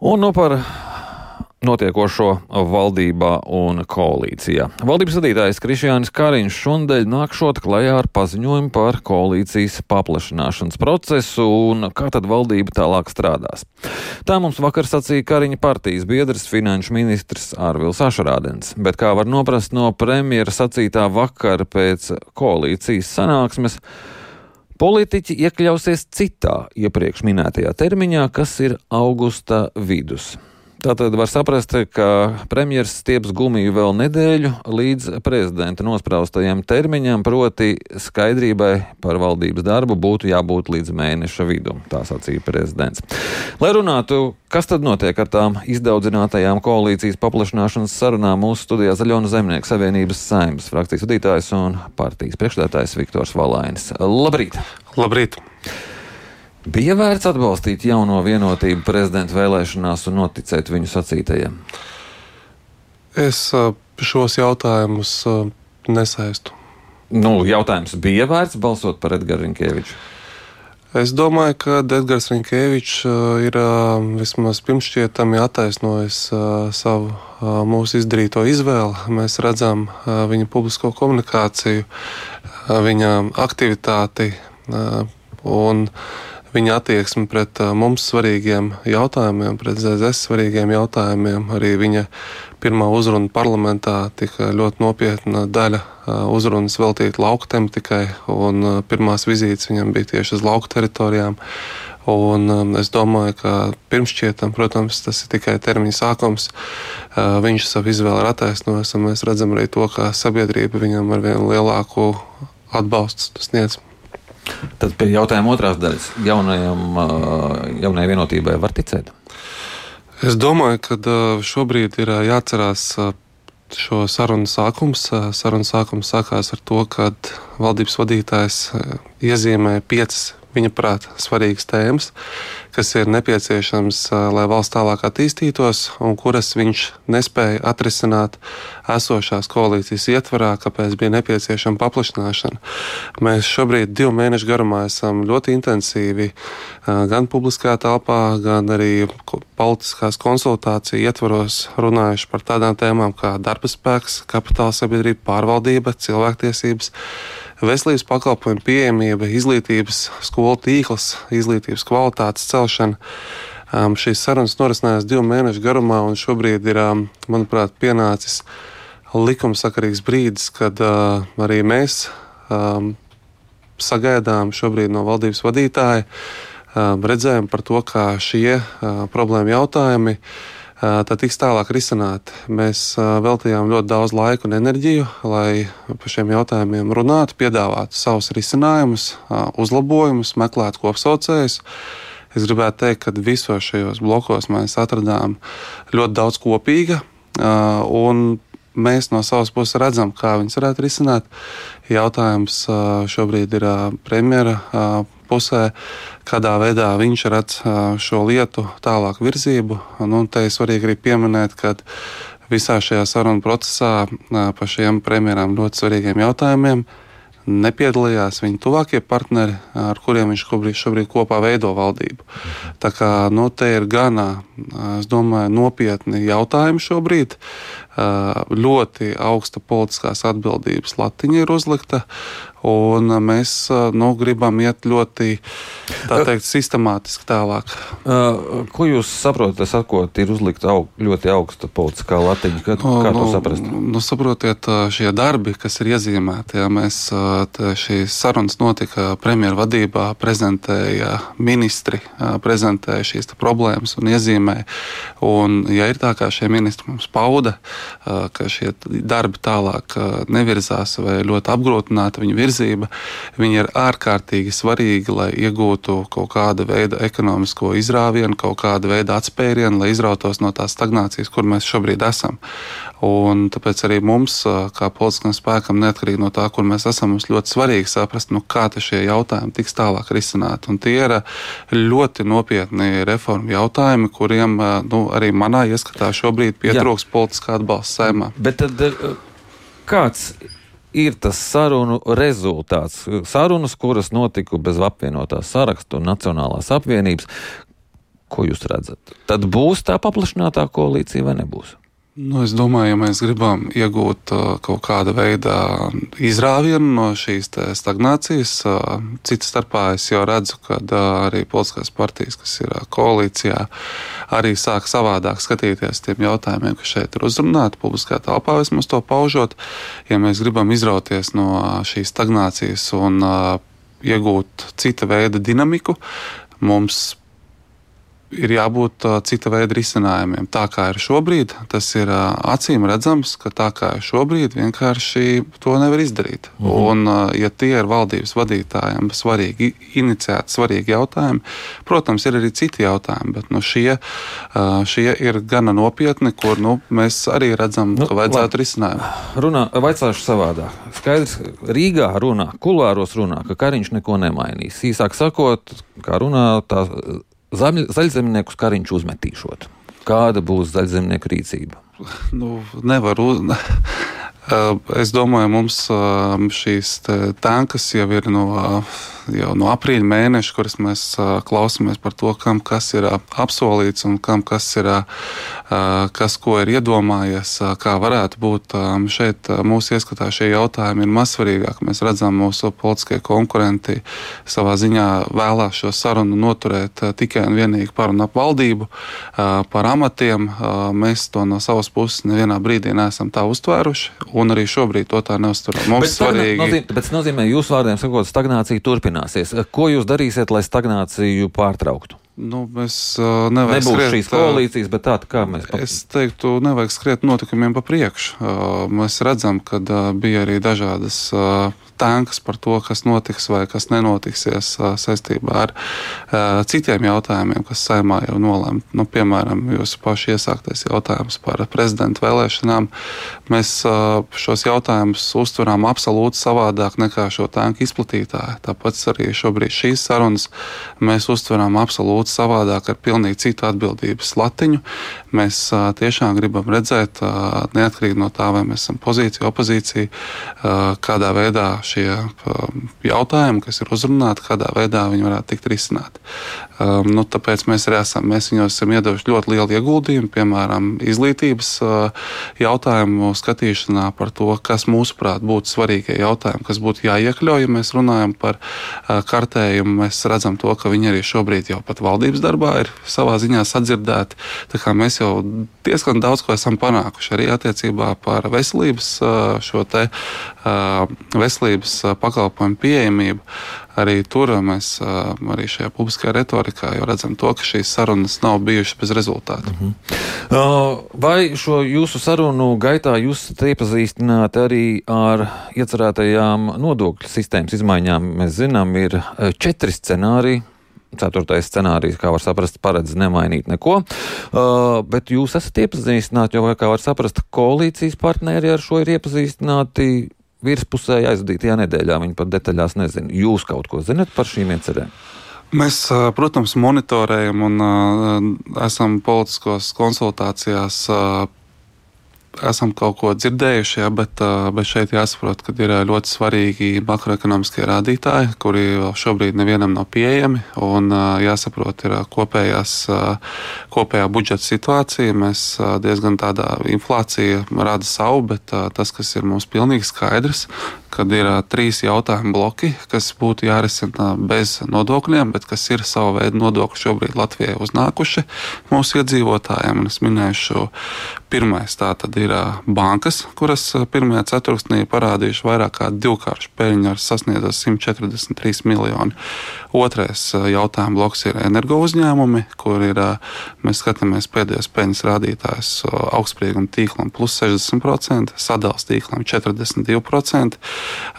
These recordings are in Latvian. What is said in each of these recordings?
Un nu par notiekošo valdībā un koalīcijā. Valdības vadītājs Krišjānis Kariņš šonadēļ nākšot klajā ar paziņojumu par koalīcijas paplašināšanas procesu un kā tad valdība tālāk strādās. Tā mums vakar sacīja Kariņa partijas biedrs finanšu ministrs Ārvils Ašarādens, bet kā var noprast no premjera sacītā vakar pēc koalīcijas sanāksmes, Politiķi iekļausies citā iepriekš minētajā termiņā, kas ir augusta vidus. Tātad var saprast, ka premjerministrs stieps gumiju vēl nedēļu līdz prezidenta nospraustajam termiņam, proti skaidrībai par valdības darbu būtu jābūt līdz mēneša vidum, tā sacīja prezidents. Lai runātu, kas tad notiek ar tām izdaudzinātajām koalīcijas paplašināšanas sarunām, mūsu studijā Zaļonu Zemnieku Savienības saimnes frakcijas vadītājs un partijas priekšstādātājs Viktors Valainis. Labrīt! Labrīt! Bija vērts atbalstīt jauno vienotību prezidenta vēlēšanās un noticēt viņu sacītajiem? Es šos jautājumus nesaistu. Nu, jautājums bija vērts balsot par Edgars Rinkēviču. Es domāju, ka Edgars Rinkēvičs ir vismaz pirmšķietami attaisnojis savu mūsu izdarīto izvēli. Mēs redzam viņa publisko komunikāciju, viņa aktivitāti un viņa attieksmi pret mums svarīgiem jautājumiem, pret ZZS svarīgiem jautājumiem. Arī viņa pirmā uzruna parlamentā tika ļoti nopietna daļa uzrunas veltīta lauka tematikai, un pirmās vizītes viņam bija tieši uz lauka teritorijām. Un, um, es domāju, ka pirmšķietam, protams, tas ir tikai termiņa sākums. Uh, viņš savu izvēli ir attaisnojis, un mēs redzam arī to, ka sabiedrība viņam ar vien lielāku atbalstu sniedz. Tad pie jautājuma otrās daļas jaunajam, jaunajai vienotībai var ticēt? Es domāju, ka šobrīd ir jāatcerās šo sarunu sākums. Sarunu sākums sākās ar to, ka valdības vadītājs iezīmē piecas viņa prāta svarīgas tēmas, kas ir nepieciešams, lai valsts tālāk attīstītos, un kuras viņš nespēja atrisināt esošās koalīcijas ietvarā, kāpēc bija nepieciešama paplašināšana. Mēs šobrīd divu mēnešu garumā esam ļoti intensīvi gan publiskā telpā, gan arī politiskās konsultāciju ietvaros runājuši par tādām tēmām kā darba spēks, kapitāla sabiedrība, pārvaldība, cilvēktiesības veselības pakalpojumu pieejamība, izglītības skolu tīkls, izglītības kvalitātes celšana. Um, šīs sarunas norisinājās divu mēnešu garumā, un šobrīd ir, um, manuprāt, pienācis likumsakarīgs brīdis, kad uh, arī mēs um, sagaidām šobrīd no valdības vadītāja um, redzējumu par to, kā šie uh, problēma jautājumi uh, tad tiks tālāk risināti. Mēs veltījām ļoti daudz laika un enerģiju, lai par šiem jautājumiem runātu, piedāvātu savus risinājumus, uzlabojumus, meklētu kopsaucējus. Es gribētu teikt, ka visos šajos blokos mēs atradām ļoti daudz kopīga. Un mēs no savas puses redzam, kā viņas varētu risināt. Jautājums šobrīd ir premjera pusē, kādā veidā viņš redz šo lietu tālāk virzību. Nu, te ir svarīgi arī pieminēt, ka visā šajā sarunu procesā par šiem premjerām ļoti svarīgiem jautājumiem nepiedalījās viņa tuvākie partneri, ar kuriem viņš šobrīd, šobrīd kopā veido valdību. Tā kā nu, te ir gana, es domāju, nopietni jautājumi šobrīd. Ļoti augsta politiskās atbildības latiņa ir uzlikta, Un mēs nu, gribam iet ļoti teikt, sistemātiski tālāk. Ko jūs saprotat, sakot, ir uzlikta aug, ļoti augsta politiskā latiņa? Kā, kā nu, to saprast? Nu, saprotiet, šie darbi, kas ir iezīmēti, ja mēs šīs sarunas notika premjeru vadībā, prezentēja ministri, prezentēja šīs problēmas un iezīmēja. Un, ja ir tā, kā šie ministri mums pauda, ka šie darbi tālāk nevirzās vai ļoti apgrūtināti viņu virzība, viņi ir ārkārtīgi svarīgi, lai iegūtu kaut kāda veida ekonomisko izrāvienu, kaut kāda veida atspērienu, lai izrautos no tās stagnācijas, kur mēs šobrīd esam. Un tāpēc arī mums, kā politiskam spēkam, neatkarīgi no tā, kur mēs esam, mums ļoti svarīgi saprast, nu, kā šie jautājumi tiks tālāk risināti. Un tie ir ļoti nopietni reformu jautājumi, kuriem nu, arī manā ieskatā šobrīd pietrūks politiskā atbalsta saimā. Bet tad kāds ir tas sarunu rezultāts. Sarunas, kuras notika bez apvienotās sarakstu un Nacionālās apvienības. Ko jūs redzat? Tad būs tā paplašinātā koalīcija vai nebūs? Nu, es domāju, ja mēs gribam iegūt uh, kaut kāda veida izrāvienu no šīs stagnācijas, uh, citas starpā es jau redzu, ka uh, arī politiskās partijas, kas ir koalīcijā, arī sāk savādāk skatīties tiem jautājumiem, kas šeit ir uzrunāti publiskā telpā, vismaz to paužot. Ja mēs gribam izrauties no šīs stagnācijas un iegūt cita veida dinamiku, mums ir jābūt cita veida risinājumiem. Tā kā ir šobrīd, tas ir acīm redzams, ka tā kā ir šobrīd, vienkārši to nevar izdarīt. -hmm. Un, ja tie ir valdības vadītājiem svarīgi iniciēti, svarīgi jautājumi, protams, ir arī citi jautājumi, bet nu, šie, šie ir gana nopietni, kur nu, mēs arī redzam, nu, ka vajadzētu risinājumu. Runā, vaicāšu savādāk. Skaidrs, Rīgā runā, kulāros runā, ka Kariņš neko nemainīs. Īsāk sakot, kā runā tā zaļzemnieku kariņš uzmetīšot. Kāda būs zaļzemnieku rīcība? Nu, nevar uz... Es domāju, mums šīs tankas jau ir no jau no aprīļa mēneša, kuras mēs klausāmies par to, kam kas ir apsolīts un kam kas ir, kas ko ir iedomājies, kā varētu būt. Šeit mūsu ieskatā šie jautājumi ir mazsvarīgāki. Mēs redzam, mūsu politiskie konkurenti savā ziņā vēlās šo sarunu noturēt tikai un vienīgi par un ap valdību, par amatiem. Mēs to no savas puses nevienā brīdī neesam tā uztvēruši, un arī šobrīd to tā neuzturam. Mums bet svarīgi. Nozīmē, bet tas nozīmē, jūsu vārdiem sakot, stagnācija turpinās turpināsies. Ko jūs darīsiet, lai stagnāciju pārtrauktu? Nu, mēs uh, nevaram Nebūs skriet, šīs koalīcijas, bet tāda kā mēs. Pa... Es teiktu, nevajag skriet notikumiem pa priekšu. Uh, mēs redzam, ka uh, bija arī dažādas tankas par to, kas notiks vai kas nenotiksies saistībā ar citiem jautājumiem, kas saimā jau nolemti. Nu, piemēram, jūsu pašu iesāktais jautājums par prezidenta vēlēšanām. Mēs šos jautājumus uztveram absolūti savādāk nekā šo tanku izplatītāju. Tāpēc arī šobrīd šīs sarunas mēs uztveram absolūti savādāk ar pilnīgi citu atbildības latiņu. Mēs tiešām gribam redzēt, neatkarīgi no tā, vai mēs esam pozīcija, opozīcija, kādā veidā šie um, jautājumi, kas ir uzrunāti, kādā veidā viņi varētu tikt risināti. Um, nu, tāpēc mēs arī esam, mēs viņos esam iedevuši ļoti lielu ieguldījumu, piemēram, izglītības uh, jautājumu skatīšanā par to, kas mūsuprāt būtu svarīgie jautājumi, kas būtu jāiekļauj, ja mēs runājam par uh, kartējumu. Mēs redzam to, ka viņi arī šobrīd jau pat valdības darbā ir savā ziņā sadzirdēti. Mēs jau diezgan daudz ko esam panākuši arī attiecībā par veselības te veselības pakalpojumu pieejamību. Arī tur mēs arī šajā publiskajā retorikā jau redzam to, ka šīs sarunas nav bijušas bez rezultātu. Uh -huh. Vai šo jūsu sarunu gaitā jūs esat iepazīstināti arī ar iecerētajām nodokļu sistēmas izmaiņām? Mēs zinām, ir četri scenāriji Ceturtais scenārijs, kā var saprast, paredz nemainīt neko. Uh, bet jūs esat iepazīstināti, jo, kā var saprast, koalīcijas partneri ar šo ir iepazīstināti virspusē aizvadītajā nedēļā. Viņi pat detaļās nezina. Jūs kaut ko zinat par šīm iecerēm? Mēs, uh, protams, monitorējam un uh, esam politiskos konsultācijās uh, esam kaut ko dzirdējuši, ja, bet, bet šeit jāsaprot, ka ir ļoti svarīgi makroekonomiskie rādītāji, kuri šobrīd nevienam nav pieejami. Un jāsaprot, ir kopējās, kopējā budžeta situācija. Mēs diezgan tādā inflācija rada savu, bet tas, kas ir mums pilnīgi skaidrs, kad ir trīs jautājumu bloki, kas būtu jārisina bez nodokļiem, bet kas ir sava veida nodokļi šobrīd Latvijai uznākuši mūsu iedzīvotājiem. Un es minēšu, pirmais tā tad ir bankas, kuras pirmajā ceturksnī parādījuši vairāk kā divkāršu peļņu ar sasniedzot 143 miljonu. Otrais jautājuma bloks ir energo uzņēmumi, kur ir, mēs skatāmies pēdējos peļņas rādītājus augstsprieguma tīklam plus 60%, sadals tīklam 42%.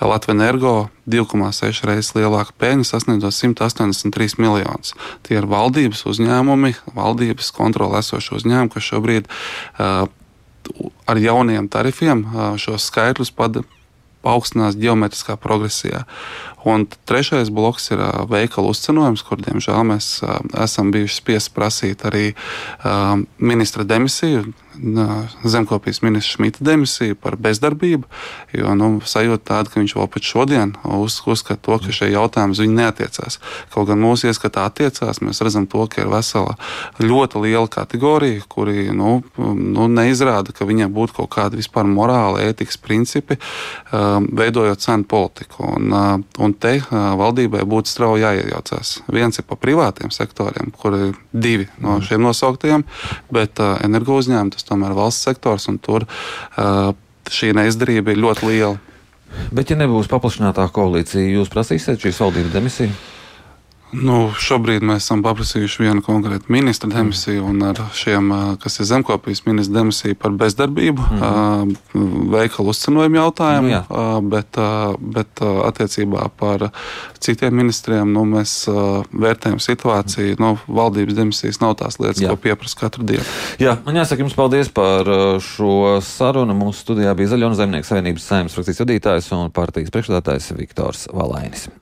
Latvijas energo 2,6 reizes lielāka peļņa, sasniedzot 183 miljonus. Tie ir valdības uzņēmumi, valdības kontrolē esošie uzņēmumi, kas šobrīd uh, ar jauniem tarifiem uh, šos skaitļus paaugstinās geometriskā progresijā. Un trešais bloks ir veikalu uzcenojums, kur, diemžēl, mēs esam bijuši spiesti prasīt arī ministra demisiju zemkopības ministra Šmita demisiju par bezdarbību. Jo nu, sajūta tāda, ka viņš vēl pat šodien uz, uzskata to, ka šie jautājumi viņu neatiecās. Kaut gan mūsu ieskatā attiecās, mēs redzam, to, ka ir vesela ļoti liela kategorija, kuri nu, nu, neizrāda, ka viņiem būtu kaut kādi vispār morāli, ētikas principi, um, veidojot cenu politiku. Un, uh, un te uh, valdībai būtu strauji jāiejaucās. Viens ir pa privātiem sektoriem, kur ir divi no šiem nosauktajiem, bet energo uzņēmumi tas tomēr valsts sektors, un tur šī neizdarība ir ļoti liela. Bet, ja nebūs paplašinātā koalīcija, jūs prasīsiet šīs valdības demisiju? Nu, šobrīd mēs esam paprasījuši vienu konkrētu ministra demisiju, un ar šiem, kas ir zemkopības ministra demisija par bezdarbību, mm -hmm. veikalu uzcenojumu jautājumu, nu, jā. bet, bet attiecībā par citiem ministriem nu, mēs vērtējam situāciju. Nu, valdības demisijas nav tās lietas, jā. ko pieprasa katru dienu. Jā, man jāsaka jums paldies par šo sarunu. Mūsu studijā bija Zaļo un Zemnieku savienības saimnes frakcijas vadītājs un partijas priekšstādātājs Viktors Valainis.